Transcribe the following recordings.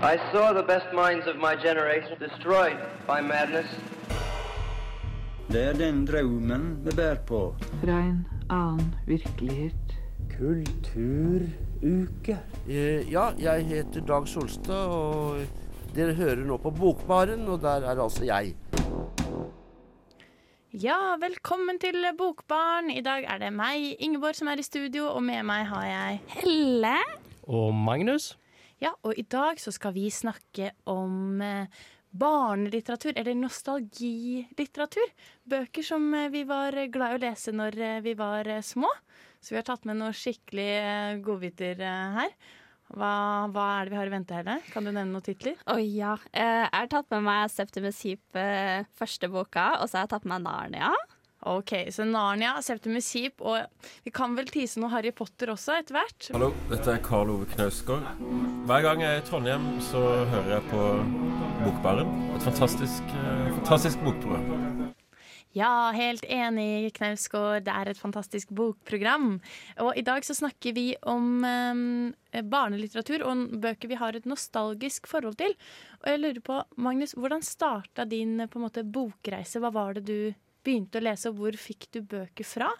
I saw the best minds of my generation destroyed by madness. Det er den drømmen vi bærer på. Fra en annen virkelighet. Kulturuke. Eh, Ja, jeg heter Dag Solstad, og dere hører nå på Bokbaren, og der er altså jeg. Ja, velkommen til Bokbarn. I dag er det meg, Ingeborg, som er i studio, og med meg har jeg Helle. Og Magnus? Ja, og i dag så skal vi snakke om eh, barnelitteratur, eller nostalgilitteratur. Bøker som eh, vi var glad i å lese når eh, vi var små. Så vi har tatt med noen skikkelig godbiter her. Hva, hva er det vi har i vente, Helle? Kan du nevne noen titler? Oi, ja. Eh, jeg har tatt med meg Septimus Heap første boka, og så har jeg tatt med meg Narnia. Ok, så Narnia, Septimus Heap, og vi kan vel tise noe Harry Potter også etter hvert? Hallo, dette er Karl Ove Knausgård. Hver gang jeg er i Trondheim, så hører jeg på Bokbaren. Et fantastisk, eh, fantastisk bokprogram. Ja, helt enig, Knausgård. Det er et fantastisk bokprogram. Og i dag så snakker vi om eh, barnelitteratur og bøker vi har et nostalgisk forhold til. Og jeg lurer på, Magnus, hvordan starta din på en måte, bokreise? Hva var det du begynte å lese, hvor fikk du bøker fra?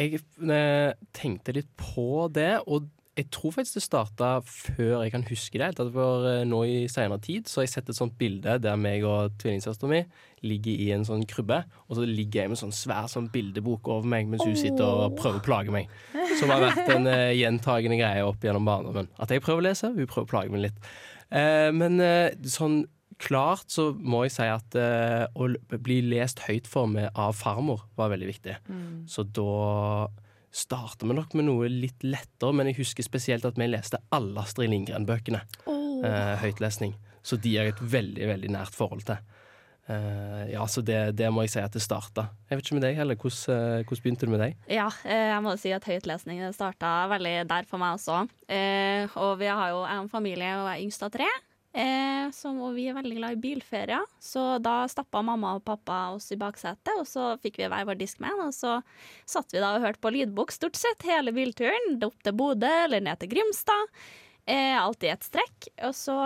Jeg eh, tenkte litt på det, og jeg tror faktisk det starta før jeg kan huske det. Det var eh, nå i senere tid så har jeg sett et sånt bilde der meg og tvillingsøstera mi ligger i en sånn krybbe, og så ligger jeg med en sånn svær sånn bildebok over meg mens hun sitter og prøver å plage meg. Som har vært en uh, gjentagende greie opp gjennom barndommen. At jeg prøver å lese, hun prøver å plage meg litt. Eh, men eh, sånn klart så må jeg si at eh, å bli lest høyt for meg av farmor var veldig viktig. Så da starter vi nok med noe litt lettere, men jeg husker spesielt at vi leste alle Astrid Lindgren-bøkene. Eh, høytlesning. Så de har jeg et veldig, veldig nært forhold til. Uh, ja, så det, det må jeg si at det starta. Jeg vet ikke med deg heller. Hvordan, eh, hvordan begynte det med deg? Ja, eh, jeg må si at høytlesning starta veldig der for meg også. Uh, og vi har jo en familie og jeg er yngst av tre. Eh, som, og vi er veldig glad i bilferier, så da stappa mamma og pappa oss i baksetet, og så fikk vi hver vår Discman, og så satt vi da og hørte på lydbok stort sett hele bilturen, opp til Bodø eller ned til Grimstad. Eh, alt i ett strekk. Og så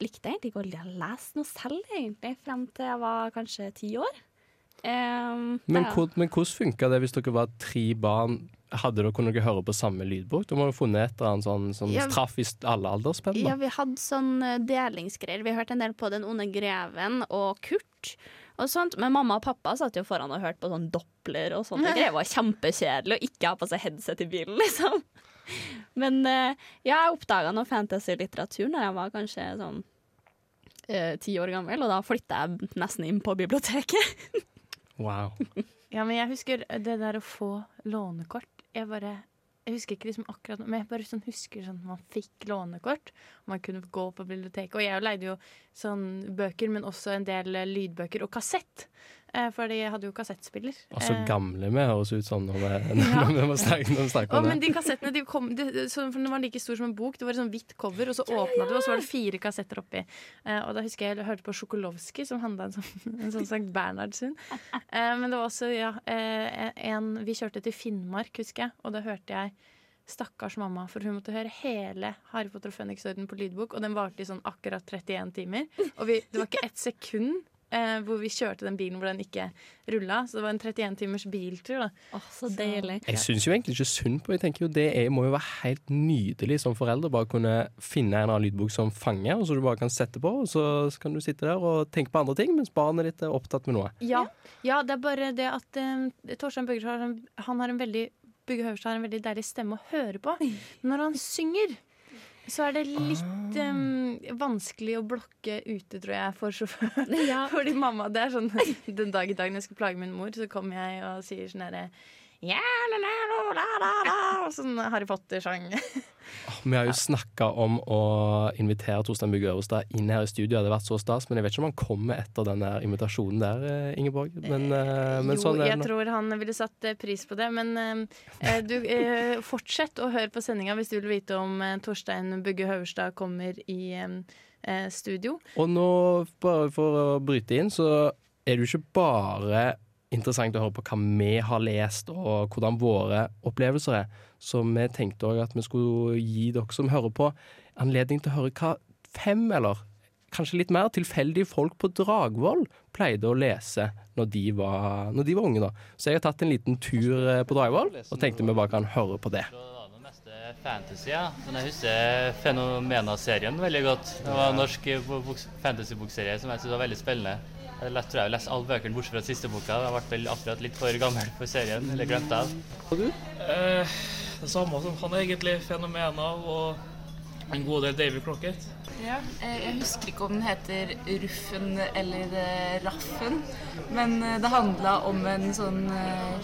likte jeg egentlig ikke å lese noe selv, egentlig, frem til jeg var kanskje ti år. Eh, Men, men hvordan funka det hvis dere var tre barn? Hadde dere kunnet høre på samme lydbok? Da må dere funnet et eller annet sånn som Ja. traff i alle aldersspenn? Ja, vi hadde sånn eh, delingsgreier. Vi hørte en del på Den onde greven og Kurt og sånt. Men mamma og pappa satt jo foran og hørte på sånn Doppler og sånt. Det var kjempekjedelig å ikke ha på seg headset i bilen, liksom. Men eh, ja, jeg oppdaga noe fantasy-litteratur når jeg var kanskje sånn eh, ti år gammel, og da flytta jeg nesten inn på biblioteket. Wow. Ja, men jeg husker det der å få lånekort. Jeg bare jeg husker ikke liksom akkurat Men jeg bare sånn husker sånn man fikk lånekort. Man kunne gå på biblioteket. Og jeg leide jo sånn bøker, men også en del lydbøker og kassett. Eh, fordi jeg hadde jo kassettspiller. Og så Eh, gamle vi høres ut som når vi, Ja. når vi det snakke, når vi snakker om men de kassettene de kom, de, for Den var like stor som en bok. Det var et sånn hvitt cover, og så åpna du, og så var det fire kassetter oppi. Eh, og da husker jeg jeg hørte på Sjokolovskij, som handla en sånn, en sånn Sankt Bernhardshund. Eh, men det var også, ja eh, en, Vi kjørte til Finnmark, husker jeg, og da hørte jeg Stakkars mamma, for hun måtte høre hele Harry Potter og Føniksorden på lydbok, og den varte i sånn akkurat 31 timer. Og vi, det var ikke ett sekund eh, hvor vi kjørte den bilen hvor den ikke rulla. Så det var en 31 timers biltur. da Oh, så deilig. Jeg syns jo egentlig ikke synd på Jeg tenker jo Det er, må jo være helt nydelig som forelder bare kunne finne en annen lydbok som fanger, og så du bare kan sette på, og så kan du sitte der og tenke på andre ting mens barnet ditt er opptatt med noe. Ja, ja det er bare det at um, Torstein Bøgger han har en veldig Bugge Høverstad har en veldig deilig stemme å høre på. Når han synger, så er det litt um, vanskelig å blokke ute, tror jeg, for sjåføren. Ja. Fordi mamma, det er sånn Den dag i dag når jeg skal plage min mor, så kommer jeg og sier sånn herre og Sånn Harry Potter-sang. Vi har jo snakka om å invitere Torstein Bugge Øverstad inn her i studio. Det hadde vært så stas, men jeg vet ikke om han kommer etter den invitasjonen der, eh, Ingeborg. Men, eh, men jo, sånn jeg tror han ville satt eh, pris på det. Men eh, du, eh, fortsett å høre på sendinga hvis du vil vite om eh, Torstein Bugge Høverstad kommer i eh, eh, studio. Og nå, bare for å bryte inn, så er det jo ikke bare interessant å høre på hva vi har lest, og hvordan våre opplevelser er. Så vi tenkte òg at vi skulle gi dere som hører på, anledning til å høre hva fem, eller kanskje litt mer, tilfeldige folk på Dragvoll pleide å lese når de var, når de var unge. da. Så jeg har tatt en liten tur eh, på Dragvoll, og tenkte vi bare kan høre på det. fantasy, ja. Men jeg husker Fenomena-serien veldig godt. Det var en norsk eh, fantasy-bokserie som jeg syntes var veldig spennende. Jeg tror jeg har lest alle bøkene bortsett fra siste boka. Jeg ble vel akkurat litt for gammel for serien, eller glemte av. Og du? Eh, det samme som han egentlig. Fenomener og en god del David Crocket. Ja, eh, jeg husker ikke om den heter Ruffen eller eh, Raffen, men eh, det handla om en sånn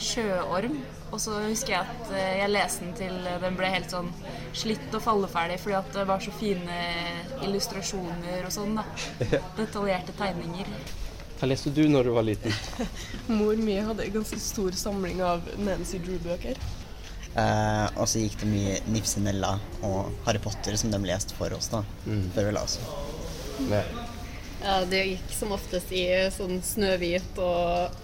sjøorm. Og så husker jeg at jeg leste den til den ble helt sånn slitt og falleferdig fordi at det var så fine illustrasjoner og sånn, da. Detaljerte tegninger. Hva leste du når du var liten? Mor mi hadde en ganske stor samling av Nancy Drew-bøker. Eh, og så gikk det mye Nipsey Nella og Harry Potter som de leste for oss da, før vi la oss. Ja, det gikk som oftest i sånn Snøhvit og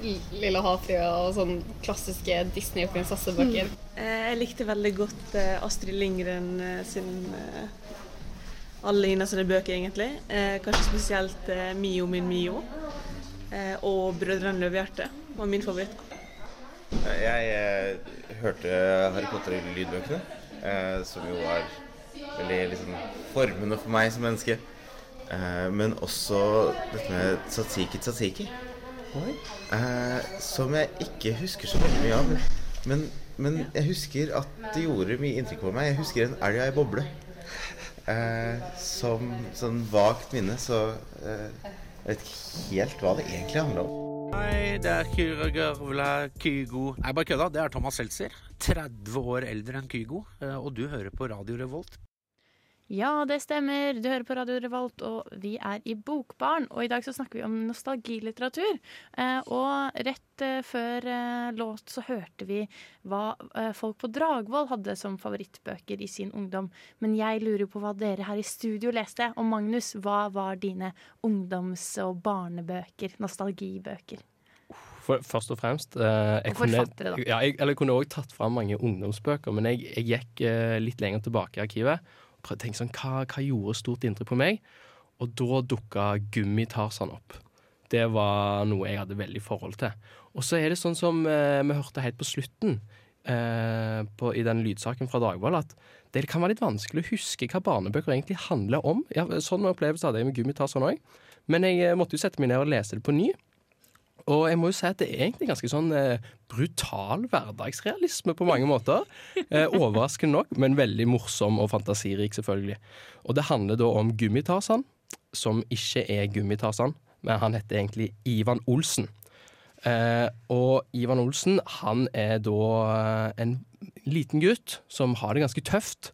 Lilla Lille havfrue og sånn klassiske Disney-prinsessebøker. Eh, Jeg likte veldig godt eh, Astrid Lindgren eh, sin eh, alle Ina sine bøker, egentlig. Eh, Kanskje spesielt eh, Mio min Mio eh, og Brødrene Løvehjerte var min favoritt. Jeg eh, hørte Harry Potter-lydbøkene, eh, som jo var veldig liksom, formende for meg som menneske. Eh, men også dette med tzatziki tzatziki. Eh, som jeg ikke husker så veldig mye av. Men, men, jeg husker at det gjorde mye inntrykk på meg. Jeg husker en elg i boble. Eh, som sånn vagt minne, så eh, jeg vet ikke helt hva det egentlig handler om. Hei, det er Kyra Gavla Kygo. Nei, bare kødda. Det er Thomas Seltzer. 30 år eldre enn Kygo. eh, Og du hører på Radio Revolt. Ja, det stemmer. Du hører på Radio Revolt, og vi er i Bokbarn. Og i dag så snakker vi om nostalgilitteratur. Eh, og rett eh, før eh, låt så hørte vi hva eh, folk på Dragvoll hadde som favorittbøker i sin ungdom. Men jeg lurer på hva dere her i studio leste. Og Magnus, hva var dine ungdoms- og barnebøker? Nostalgibøker? For, først og fremst eh, jeg Og kunne. Ja, jeg, eller jeg kunne også tatt fram mange ungdomsbøker, men jeg, jeg gikk eh, litt lenger tilbake i arkivet tenke sånn, hva, hva gjorde stort inntrykk på meg? Og da dukka Gummi-Tarzan opp. Det var noe jeg hadde veldig forhold til. Og så er det sånn som eh, vi hørte helt på slutten eh, på, i den lydsaken fra Dagvoll, at det kan være litt vanskelig å huske hva barnebøker egentlig handler om. Ja, sånn opplevelse hadde jeg med Gummitarsan òg. Men jeg eh, måtte jo sette meg ned og lese det på ny. Og jeg må jo si at det er egentlig ganske sånn eh, brutal hverdagsrealisme på mange måter. Eh, overraskende nok, men veldig morsom og fantasirik, selvfølgelig. Og det handler da om Gummitarsan, som ikke er Gummitarsan, men han heter egentlig Ivan Olsen. Eh, og Ivan Olsen, han er da eh, en liten gutt som har det ganske tøft.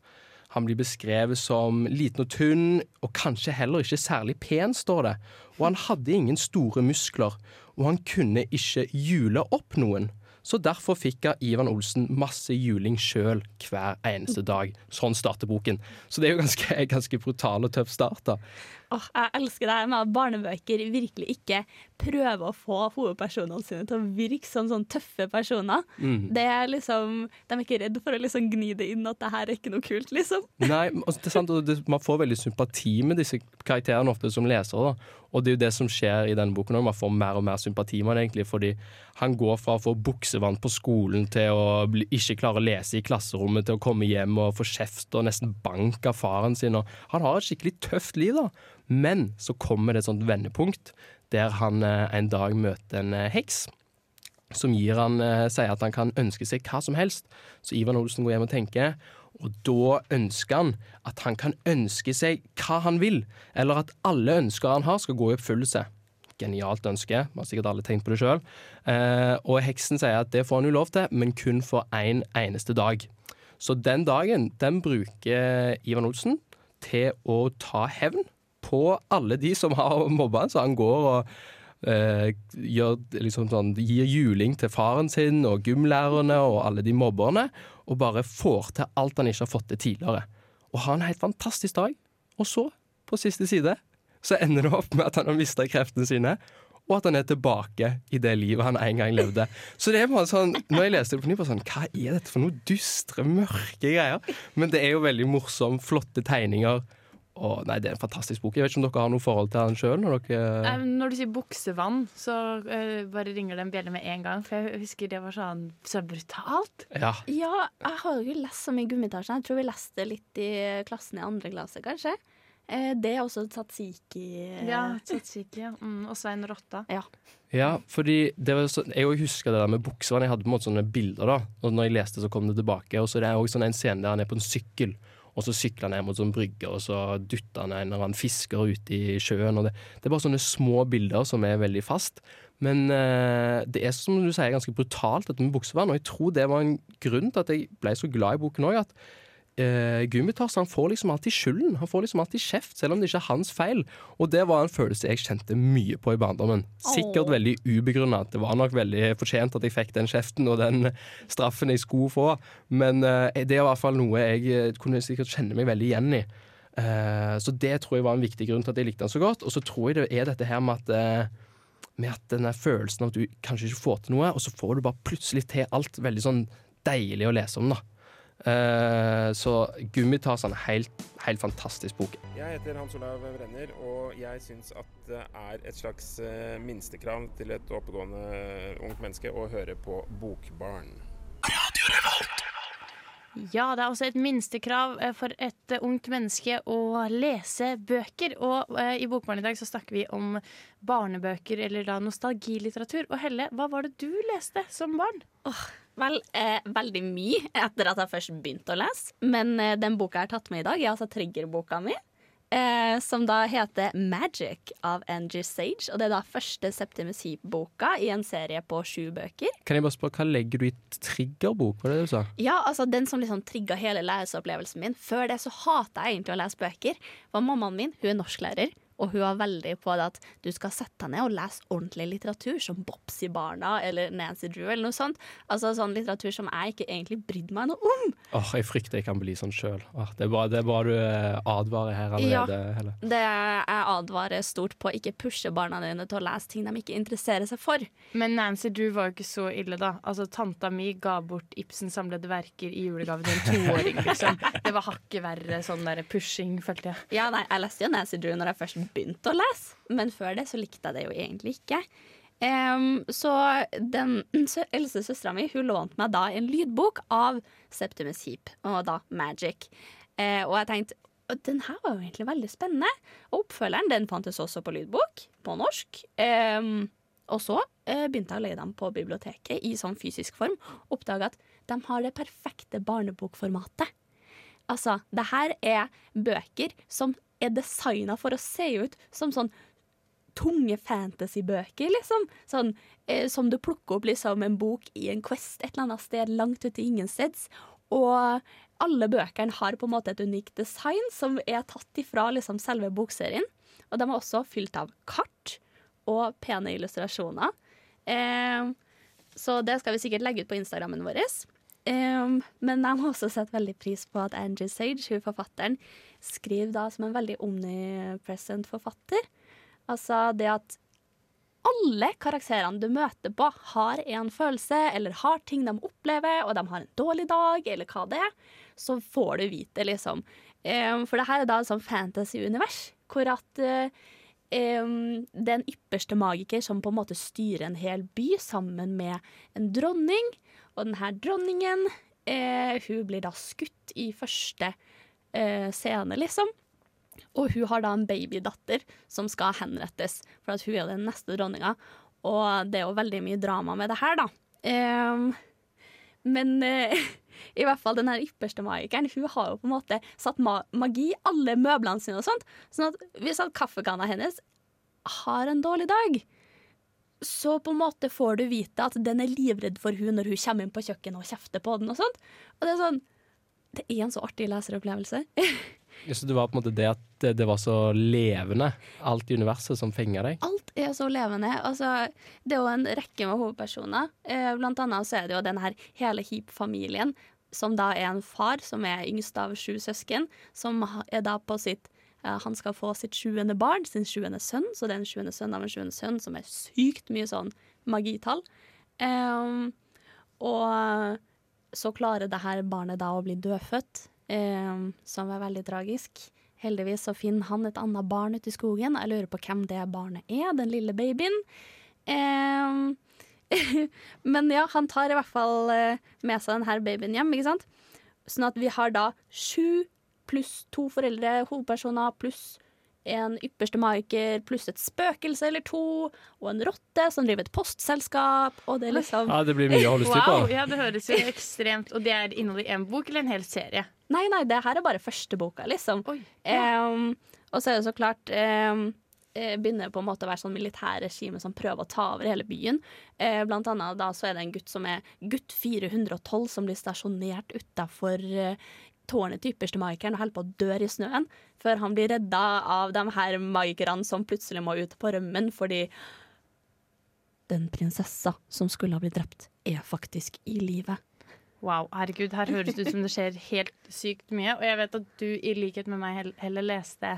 Han blir beskrevet som liten og tynn, og kanskje heller ikke særlig pen, står det. Og han hadde ingen store muskler, og han kunne ikke jule opp noen. Så derfor fikk Ivan Olsen masse juling sjøl hver eneste dag. Sånn starter boken. Så det er jo ganske, ganske brutal og tøff start, da. Åh, jeg elsker det her med at barnebøker virkelig ikke prøver å få hovedpersonene sine til å virke som sånn tøffe personer. Mm. Det er liksom, De er ikke redd for å liksom gni det inn at det her er ikke noe kult, liksom. Nei, altså, det er sant, og det, Man får veldig sympati med disse karakterene ofte som lesere. da. Og det er jo det som skjer i denne boken òg. Man får mer og mer sympati med han egentlig, fordi han går fra å få buksevann på skolen til å bli, ikke klare å lese i klasserommet, til å komme hjem og få kjeft og nesten bank av faren sin. Og han har et skikkelig tøft liv, da. Men så kommer det et sånt vendepunkt der han eh, en dag møter en eh, heks som gir han, eh, sier at han kan ønske seg hva som helst. Så Ivan Olsen går hjem og tenker, og da ønsker han at han kan ønske seg hva han vil, eller at alle ønsker han har skal gå i oppfyllelse. Genialt ønske, vi har sikkert alle tenkt på det sjøl. Og heksen sier at det får han jo lov til, men kun for én en eneste dag. Så den dagen den bruker Ivan Olsen til å ta hevn på alle de som har mobba han, så han går og eh, gjør, liksom sånn, gir juling til faren sin og gymlærerne og alle de mobberne, og bare får til alt han ikke har fått til tidligere. Og har en helt fantastisk dag. Og så, på siste side, så ender det opp med at han har mista kreftene sine. Og at han er tilbake i det livet han en gang levde. Så det er bare sånn, Når jeg leste det på ny, bare sånn Hva er dette for noe dystre, mørke greier? Men det er jo veldig morsomt, flotte tegninger Og nei, Det er en fantastisk bok. Jeg vet ikke om dere har noe forhold til den sjøl? Når, dere... Eh, når du sier buksevann, så uh, bare ringer det en bjelle med en gang. For jeg husker det var sånn så brutalt. Ja. Ja, jeg har jo lest så mye Gummitasjen. Jeg tror vi leste litt i klassen i andre klasse, kanskje. Uh, det er også Tatsiki. Ja, tatsiki ja. Mm, og Svein Rotta. Ja. Ja, fordi det var så, Jeg husker det der med buksevann. Jeg hadde på en måte sånne bilder, da. Og når jeg leste, så kom det tilbake. Og så er det også sånn en scene der han er på en sykkel. Og så sykler han ned mot sånn brygge, og så dytta han en eller annen fisker ute i sjøen. Det, det er bare sånne små bilder som er veldig fast. Men eh, det er som du sier, ganske brutalt, dette med buksevern, Og jeg tror det var en grunn til at jeg ble så glad i boken òg. At eh, Gummitarsen han får liksom alltid skylden. Han får liksom alltid kjeft, selv om det ikke er hans feil. Og det var en følelse jeg kjente mye på i barndommen. Sikkert Åh. veldig ubegrunna. Det var nok veldig fortjent at jeg fikk den kjeften og den straffen jeg skulle få, men eh, det er i hvert fall noe jeg eh, kunne sikkert kjenne meg veldig igjen i. Eh, så det tror jeg var en viktig grunn til at jeg likte han så godt. Og så tror jeg det er dette her med at eh, med at denne følelsen av at du kanskje ikke får til noe, og så får du bare plutselig til alt veldig sånn deilig å lese om, da. Eh, så Gummitarsen er helt, helt fantastisk bok. Jeg heter Hans Olav Brenner, og jeg syns at det er et slags eh, minstekrav til et oppegående ungt menneske å høre på Bokbarn. Ja, det er også et minstekrav eh, for et eh, ungt menneske å lese bøker. Og eh, i Bokbarn i dag så snakker vi om barnebøker, eller da nostalgilitteratur. Og Helle, hva var det du leste som barn? Vel, eh, veldig mye etter at jeg først begynte å lese. Men eh, den boka jeg har tatt med i dag, er altså triggerboka mi. Eh, som da heter Magic av Angie Sage. Og det er da første Septimus Heap-boka i en serie på sju bøker. Kan jeg bare spørre, Hva legger du i triggerbok? Var det det du sa? Ja, altså den som liksom trigga hele leseopplevelsen min. Før det så hata jeg egentlig å lese bøker. Var mammaen min hun er norsklærer, og hun var veldig på det at du skal sette deg ned og lese ordentlig litteratur, som Bopsy-barna eller Nancy Drew eller noe sånt. Altså sånn litteratur som jeg ikke egentlig brydde meg noe om. Åh, Jeg frykter jeg kan bli sånn sjøl. Det, er bra- det er bra du eh, advarer her allerede. Helle. Det jeg advarer stort på, ikke pushe barna dine til å lese ting de ikke interesserer seg for. Men Nancy Drew var jo ikke så ille, da. Altså, Tanta mi ga bort Ibsens samlede verker i julegave til en toåring. Liksom. Det var hakket verre sånn der pushing, følte jeg. Ja, nei, jeg leste jo Nancy Drew når jeg først begynte å lese, men før det så likte jeg det jo egentlig ikke. Um, så den eldste søstera mi hun lånte meg da en lydbok av Septimus Heap, og da Magic. Uh, og jeg tenkte den her var jo egentlig veldig spennende. Og oppfølgeren den fantes også på lydbok, på norsk. Um, og så uh, begynte jeg å leie dem på biblioteket i sånn fysisk form. Oppdaga at de har det perfekte barnebokformatet. Altså, det her er bøker som er designa for å se ut som sånn tunge fantasybøker, liksom. Sånn eh, som du plukker opp liksom en bok i en quest et eller annet sted langt ute i ingensteds. Og alle bøkene har på en måte et unikt design som er tatt ifra liksom selve bokserien. Og de er også fylt av kart og pene illustrasjoner. Eh, så det skal vi sikkert legge ut på Instagrammen vår. Um, men jeg må også sette veldig pris på at Angie Sage, hun forfatteren, skriver da som en veldig omnipresent forfatter. Altså det at alle karakterene du møter på, har en følelse, eller har ting de opplever, og de har en dårlig dag, eller hva det er, så får du vite, liksom. For det her er da et sånn fantasy-univers, hvor at um, en ypperste magiker som på en måte styrer en hel by sammen med en dronning. Og denne dronningen eh, hun blir da skutt i første eh, scene, liksom. Og hun har da en babydatter som skal henrettes, for at hun er den neste dronninga. Og det er jo veldig mye drama med det her, da. Ehm, men eh, i hvert fall den her ypperste magikeren Hun har jo på en måte satt ma magi i alle møblene sine og sånt. Sånn at hvis at kaffekanna hennes har en dårlig dag, så på en måte får du vite at den er livredd for hun når hun kommer inn på kjøkkenet og kjefter på den og sånt. Og det er sånn Det er en så artig leseropplevelse. Ja, Så det var på en måte det at det, det var så levende, alt i universet, som fenga deg? Alt er så levende. Altså, det er jo en rekke med hovedpersoner. Eh, blant annet så er det jo den her hele Heap-familien, som da er en far som er yngst av sju søsken, som er da på sitt eh, Han skal få sitt sjuende barn, sin sjuende sønn, så det er en sjuende sønn av en sjuende sønn, som er sykt mye sånn magitall. Um, og så klarer det her barnet da å bli dødfødt, eh, som er veldig tragisk. Heldigvis så finner han et annet barn ute i skogen. Jeg lurer på hvem det barnet er, den lille babyen. Eh, men ja, han tar i hvert fall eh, med seg denne babyen hjem, ikke sant? Sånn at vi har da sju pluss to foreldre, hovedpersoner, pluss en ypperste magiker, pluss et spøkelse eller to, og en rotte som driver et postselskap, og det er liksom Ja, det blir mye å holde styr på. Wow, ja, det høres jo ekstremt Og det er innholdet i én bok eller en hel serie? Nei, nei, det her er bare første boka, liksom. Em, og så er det så klart um, eh, begynner på en måte å være sånn militærregime som prøver å ta over hele byen. Eh, blant annet da så er det en gutt som er gutt 412 som blir stasjonert utafor eh, tårnet til ypperste magikeren og holder på å dø i snøen, før han blir redda av de her magikerne som plutselig må ut på rømmen fordi den prinsessa som skulle ha blitt drept, er faktisk i live. Wow, herregud, her høres det ut som det skjer helt sykt mye. Og jeg vet at du i likhet med meg heller leste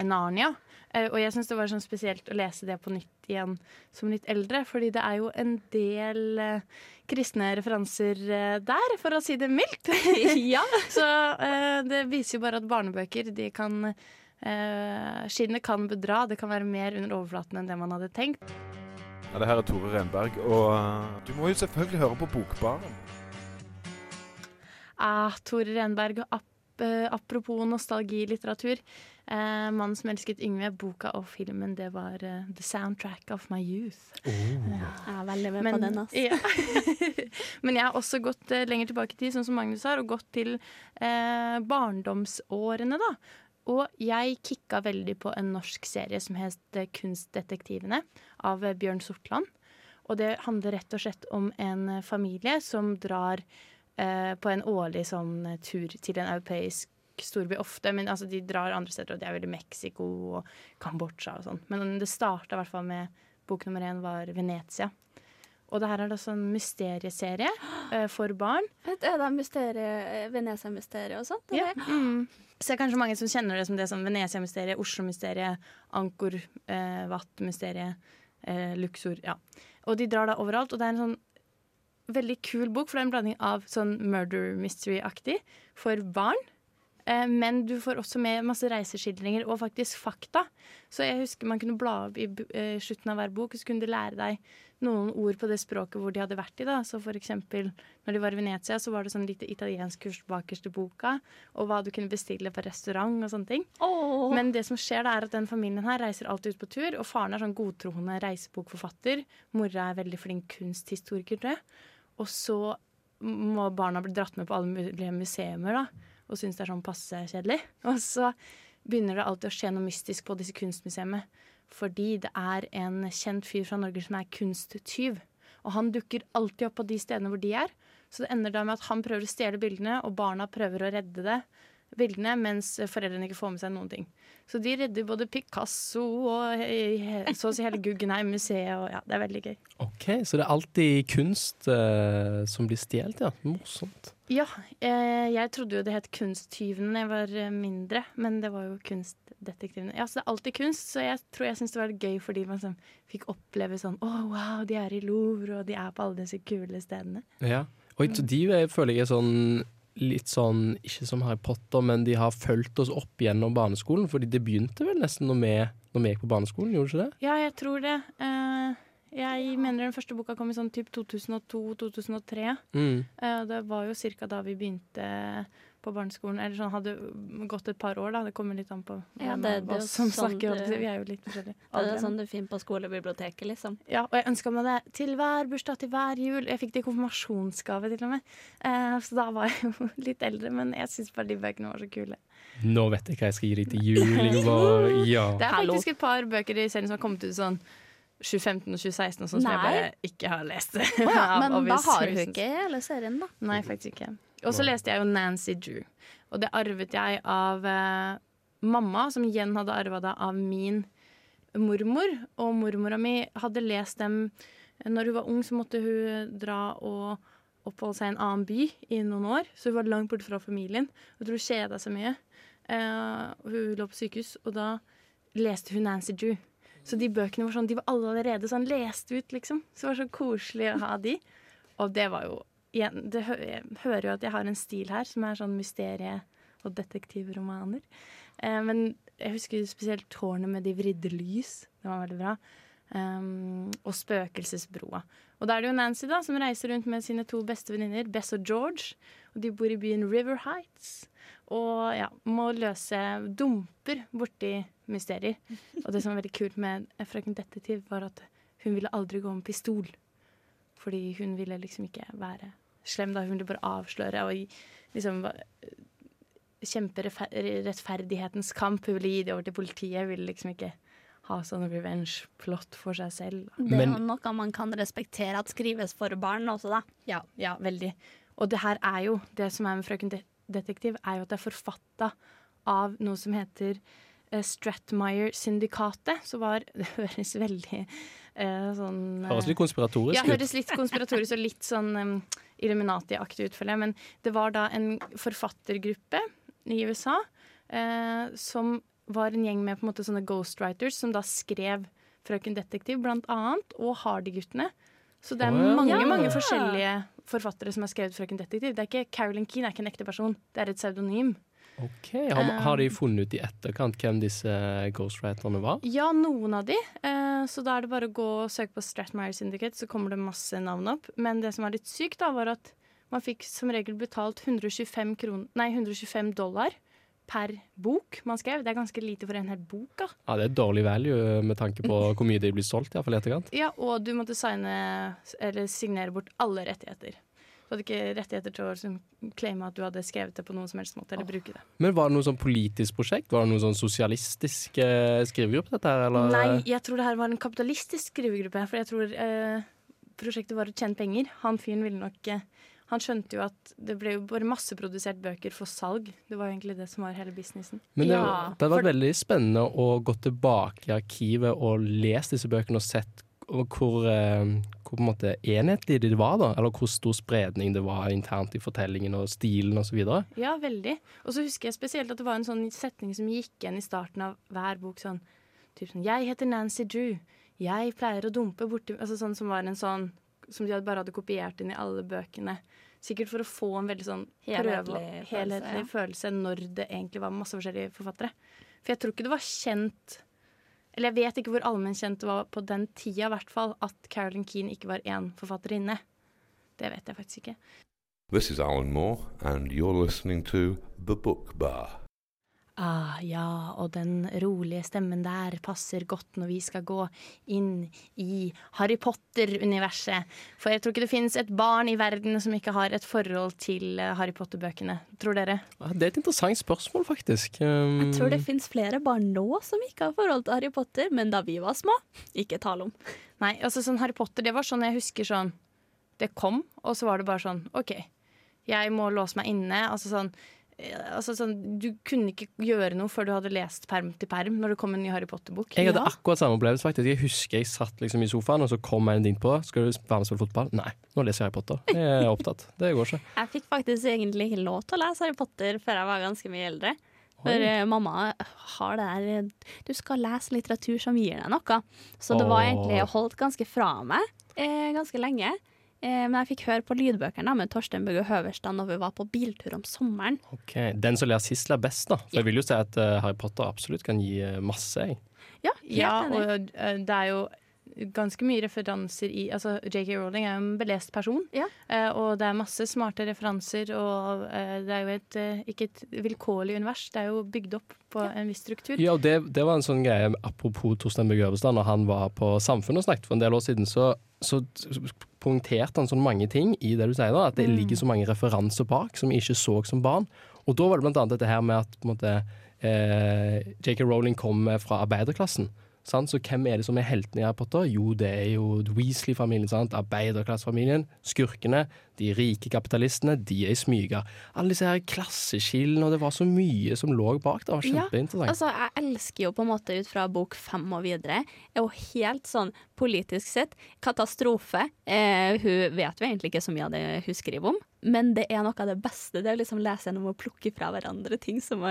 Narnia. Eh, Og jeg syns det var sånn spesielt å lese det på nytt igjen som litt eldre, fordi det er jo en del eh, kristne referanser eh, der, for å si det mildt. Ja. Så eh, det viser jo bare at barnebøker, de kan eh, Skinnet kan bedra, det kan være mer under overflaten enn det man hadde tenkt. Ja, det her er Tore Renberg, og du må jo selvfølgelig høre på Bokbaren. Ah, Tore Renberg, og eh, apropos nostalgilitteratur. Eh, 'Mannen som elsket Yngve', boka og filmen, det var eh, the soundtrack of my youth. Jeg er veldig med på den, altså. Ja. Men jeg har også gått eh, lenger tilbake i tid, sånn som Magnus har, og gått til eh, barndomsårene, da. Og jeg kicka veldig på en norsk serie som het eh, 'Kunstdetektivene' av eh, Bjørn Sortland. Og det handler rett og slett om en eh, familie som drar eh, på en årlig sånn eh, tur til en europeisk storby ofte. Men altså, de drar andre steder, og det er veldig Mexico og Kambodsja og sånn. Men det starta i hvert fall med bok nummer én var Venezia. Og det her er da sånn mysterieserie eh, for barn. Er det mysterie, Venezia-mysteriet og sånt? Ja. Mm. Så det er kanskje mange som kjenner det som det som Venezia-mysteriet, Oslo-mysteriet, Angkor eh, Wat-mysteriet, eh, Luxor. Ja. Og de drar da overalt, og det er en sånn veldig kul bok, for det er en blanding av sånn murder mystery-aktig for barn. Eh, men du får også med masse reiseskildringer og faktisk fakta. Så jeg husker man kunne bla opp i eh, slutten av hver bok, og så kunne du lære deg noen ord på det språket hvor de hadde vært i. da. Så for eksempel når de var i Venezia, så var det sånn lite italiensk kurs bakerst i boka, og hva du kunne bestille på restaurant og sånne ting. Men det som skjer da er at den familien her reiser alltid ut på tur, og faren er sånn godtroende reisebokforfatter. Mora er veldig flink kunsthistoriker, tror jeg. Og så må barna bli dratt med på alle mulige museumer, og synes det er sånn passe kjedelig. Og så begynner det alltid å skje noe mystisk på disse kunstmuseene. Fordi det er en kjent fyr fra Norge som er kunsttyv. Og han dukker alltid opp på de stedene hvor de er. Så det ender da med at han prøver å stjele bildene, og barna prøver å redde det. Bildene, mens foreldrene ikke får med seg noen ting. Så de redder både Picasso og så å si hele Guggenheim-museet. Og ja, det er veldig gøy. OK, så det er alltid kunst eh, som blir stjålet, ja. Morsomt. Ja, eh, jeg trodde jo det het Kunsttyvene da jeg var eh, mindre, men det var jo Kunstdetektivene. Ja, så det er alltid kunst, så jeg tror jeg syns det var gøy fordi man sånn, fikk oppleve sånn Å, wow, de er i Louvre, og de er på alle disse kule stedene. Ja. Og de jeg føler jeg er sånn litt sånn, ikke som Harry Potter, men de har fulgt oss opp gjennom barneskolen. Fordi det begynte vel nesten når vi, når vi gikk på barneskolen, gjorde det ikke det? Ja, jeg tror det. Eh, jeg mener den første boka kom i sånn typ 2002-2003. Mm. Eh, det var jo cirka da vi begynte på barneskolen. Eller sånn hadde gått et par år, da. Det kommer litt an på Ja, det- det oss som sånn snakker. Du. Vi er jo litt forskjellige. Det er sånn du finner på skolebiblioteket, liksom. Ja, og jeg ønska meg det til hver bursdag, til hver jul. Jeg fikk det i konfirmasjonsgave, til og med. Eh, så da var jeg jo litt eldre, men jeg syns bare de bøkene var så kule. Nå vet jeg hva jeg skal gi deg til jul. Ja. Det er faktisk et par bøker i serien som har kommet ut sånn 2015 og 2016 og sånn, som jeg bare ikke har lest. Oh, ja, men da har hun ikke hele serien, da. Nei, faktisk ikke. Og så leste jeg jo Nancy Drew. Og det arvet jeg av eh, mamma, som igjen hadde arva det av min mormor. Og mormora mi hadde lest dem Når hun var ung, så måtte hun dra og oppholde seg i en annen by i noen år. Så hun var langt borte fra familien. Jeg tror hun kjeda seg mye. Eh, hun lå på sykehus, og da leste hun Nancy Drew. Så de bøkene var sånn, de var alle allerede sånn lest ut, liksom. Så det var så koselig å ha de. Og det var jo igjen, det hø Jeg hører jo at jeg har en stil her som er sånn mysterie- og detektivromaner. Eh, men jeg husker spesielt tårnet med de vridde lys. Det var veldig bra. Um, og Spøkelsesbroa. Og da er det jo Nancy da, som reiser rundt med sine to beste venninner, Bess og George. Og de bor i byen River Heights. Og ja, må løse dumper borti mysterier. Og det som var veldig kult med Frøken Detektiv, var at hun ville aldri gå med pistol. Fordi hun ville liksom ikke være slem, da. Hun ville bare avsløre og liksom kjempe rettferdighetens kamp. Hun ville gi det over til politiet. Hun ville liksom ikke ha sånn revenge-plott for seg selv. da. Det er jo noe man kan respektere at skrives for barn også, da. Ja, ja, veldig. Og det her er jo, det som er med Frøken Detektiv, er jo at det er forfatta av noe som heter eh, Stratmeyer-syndikatet. som var Det høres veldig eh, sånn Høres litt konspiratorisk ja, ut. høres litt konspiratorisk og litt sånn um, Illuminati-aktig ut, føler jeg. Men det var da en forfattergruppe i USA eh, som var en gjeng med på en måte sånne ghostwriters som da skrev Frøken Detektiv, blant annet, og Hardy-guttene. Så det er mange Ja. mange forskjellige forfattere som har skrevet Frøken Detektiv. Det er ikke Carolyn Keane er ikke en ekte person, det er et pseudonym. Ok, har, har de funnet ut i etterkant hvem disse ghostwriterne var? Ja, noen av de. Eh, så da er det bare å gå og søke på Stratmire Syndicate, så kommer det masse navn opp. Men det som var litt sykt, da, var at man fikk som regel betalt 125, kron nei, 125 dollar per bok man skrev. Det er ganske lite for en hel bok, da. Ja, Det er dårlig value med tanke på hvor mye de blir solgt, iallfall i etterkant. Ja, og du måtte signe, eller signere bort alle rettigheter. Du hadde ikke rettigheter til å liksom, claime at du hadde skrevet det på noen som helst måte, eller bruke det. Men var det noe sånn politisk prosjekt? Var det noe sånn sosialistisk eh, skrivegruppe, dette her, eller? Nei, jeg tror det her var en kapitalistisk skrivegruppe. For jeg tror eh, prosjektet var å tjene penger. Han fyren ville nok eh, Han skjønte jo at det ble jo bare masseprodusert bøker for salg. Det var jo egentlig det som var hele businessen. Men det, Ja, det hadde vært for- veldig spennende å gå tilbake i arkivet og lese disse bøkene og sett hvor, eh, hvor på en måte enhetlig de var, da. Eller hvor stor spredning det var internt i fortellingen og stilen osv. Ja, veldig. Og så husker jeg spesielt at det var en sånn setning som gikk igjen i starten av hver bok. Sånn, typ sånn 'Jeg heter Nancy Drew. Jeg pleier å dumpe borti Altså sånn som var en sånn Som de bare hadde kopiert inn i alle bøkene. Sikkert for å få en veldig sånn Helhetlig prøve, følelse, helhetlig følelse når det egentlig var masse forskjellige forfattere. For jeg tror ikke det var kjent Eller jeg vet ikke hvor allmennkjent det var på den tida, i hvert fall, at Carolyn Keane ikke var én forfatterinne. Det vet jeg faktisk ikke. This is Alan Moore, and you're listening to The Book Bar. Ah, ja, og den rolige stemmen der passer godt når vi skal gå inn i Harry Potter-universet. For jeg tror ikke det finnes et barn i verden som ikke har et forhold til eh, Harry Potter-bøkene. Tror dere? Ja, det er et interessant spørsmål, faktisk. Um, Jeg tror det fins flere barn nå som ikke har forhold til Harry Potter, men da vi var små, ikke tale om. Nei, altså sånn Harry Potter, det var sånn jeg husker sånn Det kom, og så var det bare sånn OK, jeg må låse meg inne. Altså sånn Altså sånn, Du kunne ikke gjøre noe før du hadde lest perm til perm når det kom en ny Harry Potter-bok. Jeg hadde akkurat samme opplevelse. faktisk Jeg husker jeg satt liksom i sofaen, og så kom en din på. Skal du være med og spille fotball? Nei, nå leser jeg Harry Potter. Jeg er opptatt. Det går ikke. Jeg fikk faktisk egentlig ikke lov til å lese Harry Potter før jeg var ganske mye eldre. For eh, mamma har det der eh, Du skal lese litteratur som gir deg noe. Så det var egentlig holdt ganske fra meg eh, ganske lenge. Eh, men jeg fikk høre på lydbøkene med Torstein Bugge Høverstad når vi var på biltur om sommeren. Ok, Den som ler sist, ler best, da. For jeg vil jo si at eh, Harry Potter absolutt kan gi eh, masse. Jeg. Ja, helt Ja, enig. og det er jo ganske mye referanser i Altså, JK Rowling er jo en belest person, ja. og det er masse smarte referanser, og det er jo et, ikke et vilkårlig univers, det er jo bygd opp på en viss struktur. Ja, og det, det var en sånn greie Apropos Torstein Bugge Øverstad, når han var på Samfunnet og snakket for en del år siden, så, så poengterte han sånn mange ting i det du sier, da, at det Mm. ligger så mange referanser bak som vi ikke så som barn. Og da var det blant annet dette her med at på en måte, eh, JK Rowling kom fra arbeiderklassen. Så hvem er det som er heltene i Harry Potter? Jo, det er jo Weasley-familien. Arbeiderklassefamilien. Skurkene. De rike kapitalistene. De er i smyga. Alle disse her klasseskillene, og det var så mye som lå bak. Det var kjempeinteressant. altså, jeg elsker jo på en måte ut fra bok fem og videre. Er jo helt sånn politisk sett katastrofe. Eh, hun vet jo egentlig ikke så mye av det hun skriver om, men det er noe av det beste. Det er å liksom lese gjennom og plukke fra hverandre ting som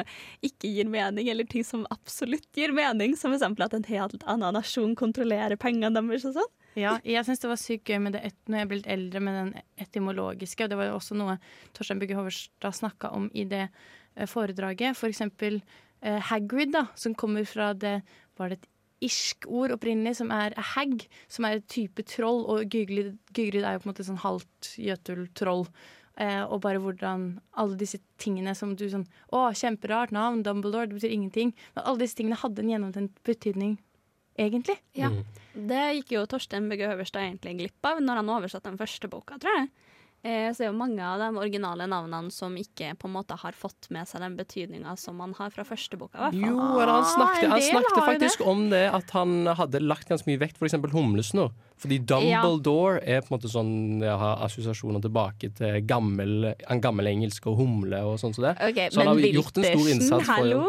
ikke gir mening, eller ting som absolutt gir mening, som f.eks. at en helt annen nasjon kontrollerer pengene deres og sånn. Ja, jeg syns det var sykt gøy med det et, når jeg ble litt eldre med den etymologiske, og det var jo også noe Torstein Bugge Hoverstad snakka om i det eh, foredraget. For eksempel eh, Hagrid, da, som kommer fra det Var det et irsk ord opprinnelig, som er hag, som er et type troll, og Gygrid, Gygrid er jo på en måte sånn halvt jøtul-troll. Eh, og bare hvordan alle disse tingene som du sånn Å, kjemperart navn, Dumbledore, det betyr ingenting. Men alle disse tingene hadde en gjennomtenkt betydning, egentlig. Ja. Det gikk jo Torstein Bugge Høverstad egentlig glipp av når han oversatte den første boka, tror jeg. Eh, så er jo mange av de originale navnene som ikke på en måte har fått med seg den betydninga som man har fra første boka. i hvert fall. Jo, han snakket, han snakket faktisk det. om det at han hadde lagt ganske mye vekt f.eks. humlesnurr. Fordi Dumbledore er på en måte sånn Jeg har assosiasjoner tilbake til gammel, en gammel engelsk og humle og sånn som det. Okay, Så han men har gjort en stor innsats for hallo?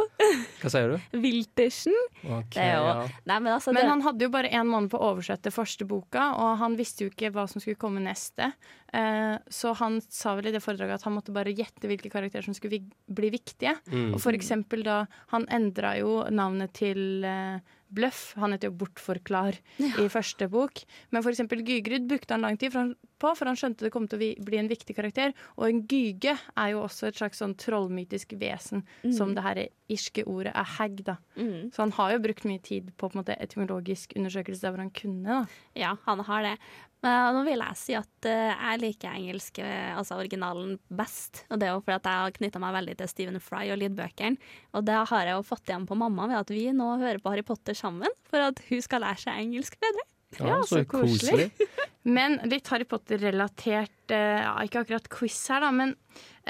Hva sier du? Wiltersen. Ok, det er jo ja. Nei, men altså Men det, han hadde jo bare én måned på å oversette første boka, og han visste jo ikke hva som skulle komme neste. Uh, så han sa vel i det foredraget at han måtte bare gjette hvilke karakterer som skulle bli viktige. Mm. Og for eksempel da Han endra jo navnet til eh, Bløff. Han heter jo Bortforklar i første bok. Men for eksempel Gygrid brukte han lang tid på, for han skjønte det kom til å bli en viktig karakter. Og en gyge er jo også et slags sånn trollmytisk vesen, Mm. som det her irske ordet er hag, da. Mm. Så han har jo brukt mye tid på, på en måte, etymologisk undersøkelse der hvor han kunne. da. Ja, han har det. Men nå vil jeg si at eh, jeg liker engelsk, eh, altså originalen, best. Og det er jo fordi at jeg har knytta meg veldig til Stephen Fry og lydbøkene. Og det har jeg jo fått igjen på mamma ved at vi nå hører på Harry Potter sammen, for at hun skal lære seg engelsk bedre. Ja, så koselig. Men litt Harry Potter-relatert eh, ja, Ikke akkurat quiz her, da, men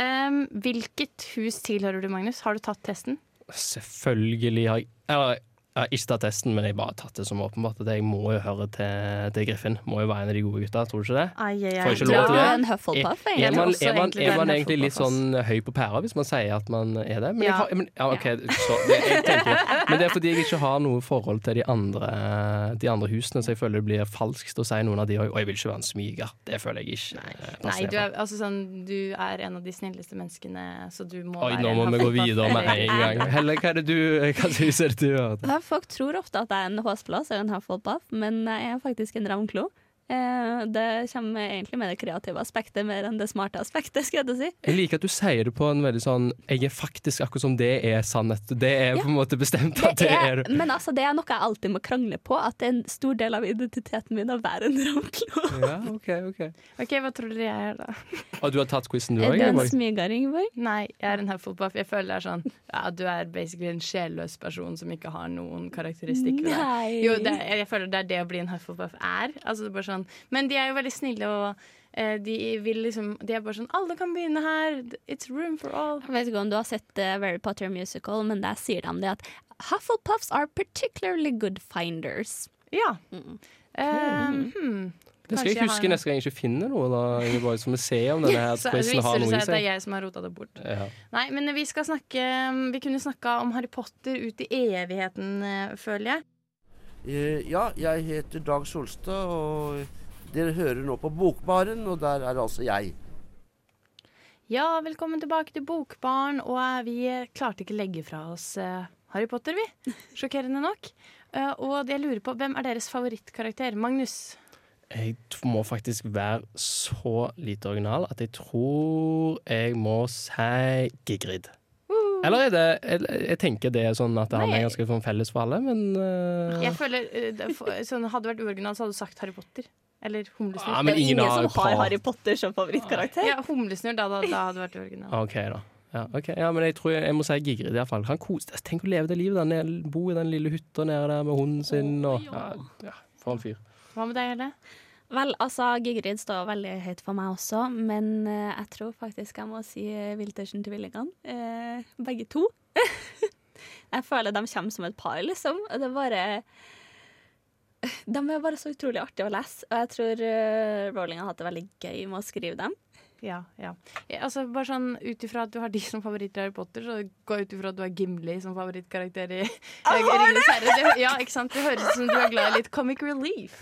um, hvilket hus tilhører du, Magnus? Har du tatt testen? Selvfølgelig har jeg jeg har ikke tatt testen, men jeg har bare tatt det som åpenbart at jeg må jo høre til, til Griffin. Må jo være en av de gode gutta, tror du ikke det? Ai, ai, ai. Får ikke lov til er det? en Hufflepuff, Er, er man, er man, egentlig er man egentlig litt sånn høy på pæra hvis man sier at man er det? Men, jeg Ja. har, men, ja, ok, så, det, jeg tenker, men det er fordi jeg ikke har noe forhold til de andre, de andre husene, så jeg føler det blir falskt å si noen av de òg. Og jeg vil ikke være en smyger. Det føler jeg ikke. Nei, Nei, du er, altså, sånn, du er en av de snilleste menneskene, så du må Oi, være nå må vi gå videre med en gang. Helle, hva er det du Hva er det du har? Folk tror ofte at jeg er en håsplass og en Hufflepuff, men jeg er faktisk en ravnklo. Eh, det kommer egentlig med det kreative aspektet mer enn det smarte aspektet, skal jeg si. Jeg liker at du sier det på en veldig sånn Jeg er faktisk akkurat som det er sannhet. Det er på en måte bestemt at det er men altså, det er noe jeg alltid må krangle på, at det er en stor del av identiteten min å være en ravnklo. Ja, ok, ok. OK, hva tror dere jeg er, da? Og du har tatt quizen du Er du en smyger, Ingeborg? Nei, jeg er en Hufflepuff. Jeg føler det er sånn Ja, du er basically en sjelløs person som ikke har noen karakteristikk ved deg. Jo, det, jeg føler det er det å bli en Hufflepuff er. Altså, det er bare sånn. Men de er jo veldig snille, og eh, de vil liksom De er bare sånn Alle kan begynne her. It's room for all. Jeg vet ikke om du har sett uh, Very Potter Musical, men der sier de det at Hufflepuffs are particularly good finders. Ja. Eh, hmm. Det skal jeg jeg huske neste gang jeg ikke finner noe. Da, Ingeborg, så vi ser om denne her Så quizen har viser det seg at det er jeg som har rota det bort. Ja. Nei, men vi skal snakke Vi kunne snakka om Harry Potter ut i evigheten, eh, føler jeg. Eh, ja, jeg heter Dag Solstad, og dere hører nå på Bokbaren, og der er altså jeg. Ja, velkommen tilbake til Bokbaren, Og eh, vi klarte ikke legge fra oss eh, Harry Potter, vi. Sjokkerende nok. Eh, og jeg lurer på, hvem er deres favorittkarakter? Magnus? Jeg må faktisk være så lite original at jeg tror jeg må si Gigrid. Eller er det jeg, jeg tenker det er sånn at han er ganske sånn felles for alle, men uh... Jeg føler det- for- sånn, Hadde det vært uoriginalt, så hadde du sagt Harry Potter. Eller Humlesnurr. Ja, men Det er ingen ingen som har Harry Potter som favorittkarakter. Ja, Humlesnurr, da, da, da hadde det vært uoriginalt. OK, da. Ja, okay. ja, men jeg tror jeg, jeg må si Gigrid, iallfall. Han koste Tenk å leve det livet der, bo i den lille hytta nede der med hunden sin og Ja, ja for en fyr. Hva med deg, Helle? Vel, altså, Gigrid står veldig høyt for meg også, men eh, jeg tror faktisk jeg må si Wiltersen til Willingene. Eh, begge to. jeg føler de kommer som et par, liksom. og Det er bare De er bare så utrolig artige å lese, og jeg tror uh, Rowling har hatt det veldig gøy med å skrive dem. Ja, ja. Altså, bare sånn Ut ifra at du har de som favoritter i Harry Potter, så gå ut ifra at du har Gimli som favorittkarakter i Ringenes herre. Det, ja, ikke sant? Det høres ut som du er glad i litt comic relief.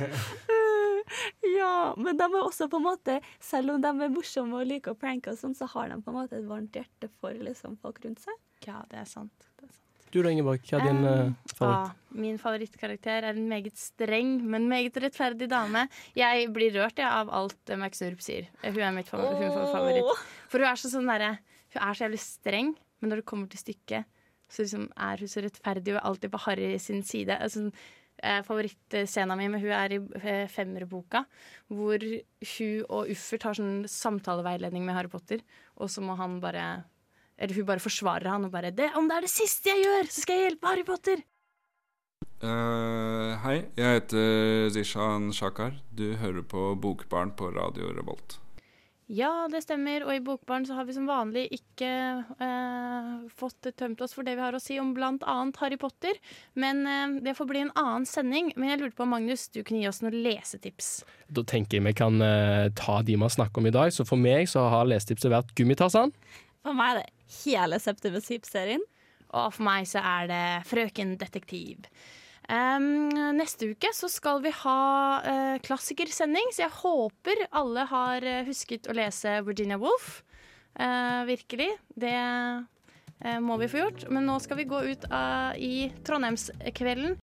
Ja, men de er også på en måte Selv om de er morsomme og liker å pranke, og sånn, så har de på en måte et varmt hjerte for liksom, folk rundt seg. Ja, det er sant. Det er sant. Du da, Ingeborg. Hva er din Um, favoritt? ah, min favorittkarakter er en meget streng, men meget rettferdig dame. Jeg blir rørt ja, av alt eh, Max Nurp sier. Eh, Hun er mitt favoritt, hun er favoritt. For hun er så sånn derre Hun er så jævlig streng, men når det kommer til stykket, så liksom er hun så rettferdig og er alltid på Harry sin side. Altså, eh, Favorittscena mi med hun er i eh, femmerboka, hvor hun og Uffert har sånn samtaleveiledning med Harry Potter, og så må han bare Eller hun bare forsvarer han og bare det, 'Om det er det siste jeg gjør, så skal jeg hjelpe Harry Potter'. Uh, hei, jeg heter Zishan Shakar. Du hører på Bokbarn på Radio Revolt. Ja, det stemmer. Og i Bokbarn så har vi som vanlig ikke eh, fått tømt oss for det vi har å si om bl.a. Harry Potter. Men eh, det får bli en annen sending. Men jeg lurte på, Magnus, du kunne gi oss noen lesetips. Da tenker jeg vi kan eh, ta de vi har snakket om i dag. Så for meg så har lesetipset vært Gummitassan. For meg er det hele Septimus Heap-serien. Og for meg så er det Frøken Detektiv. Neste uke så skal vi ha eh, klassikersending, så jeg håper alle har eh, husket å lese Virginia Woolf. Eh, virkelig. Det må vi få gjort. Men nå skal vi gå ut eh, i Trondheimskvelden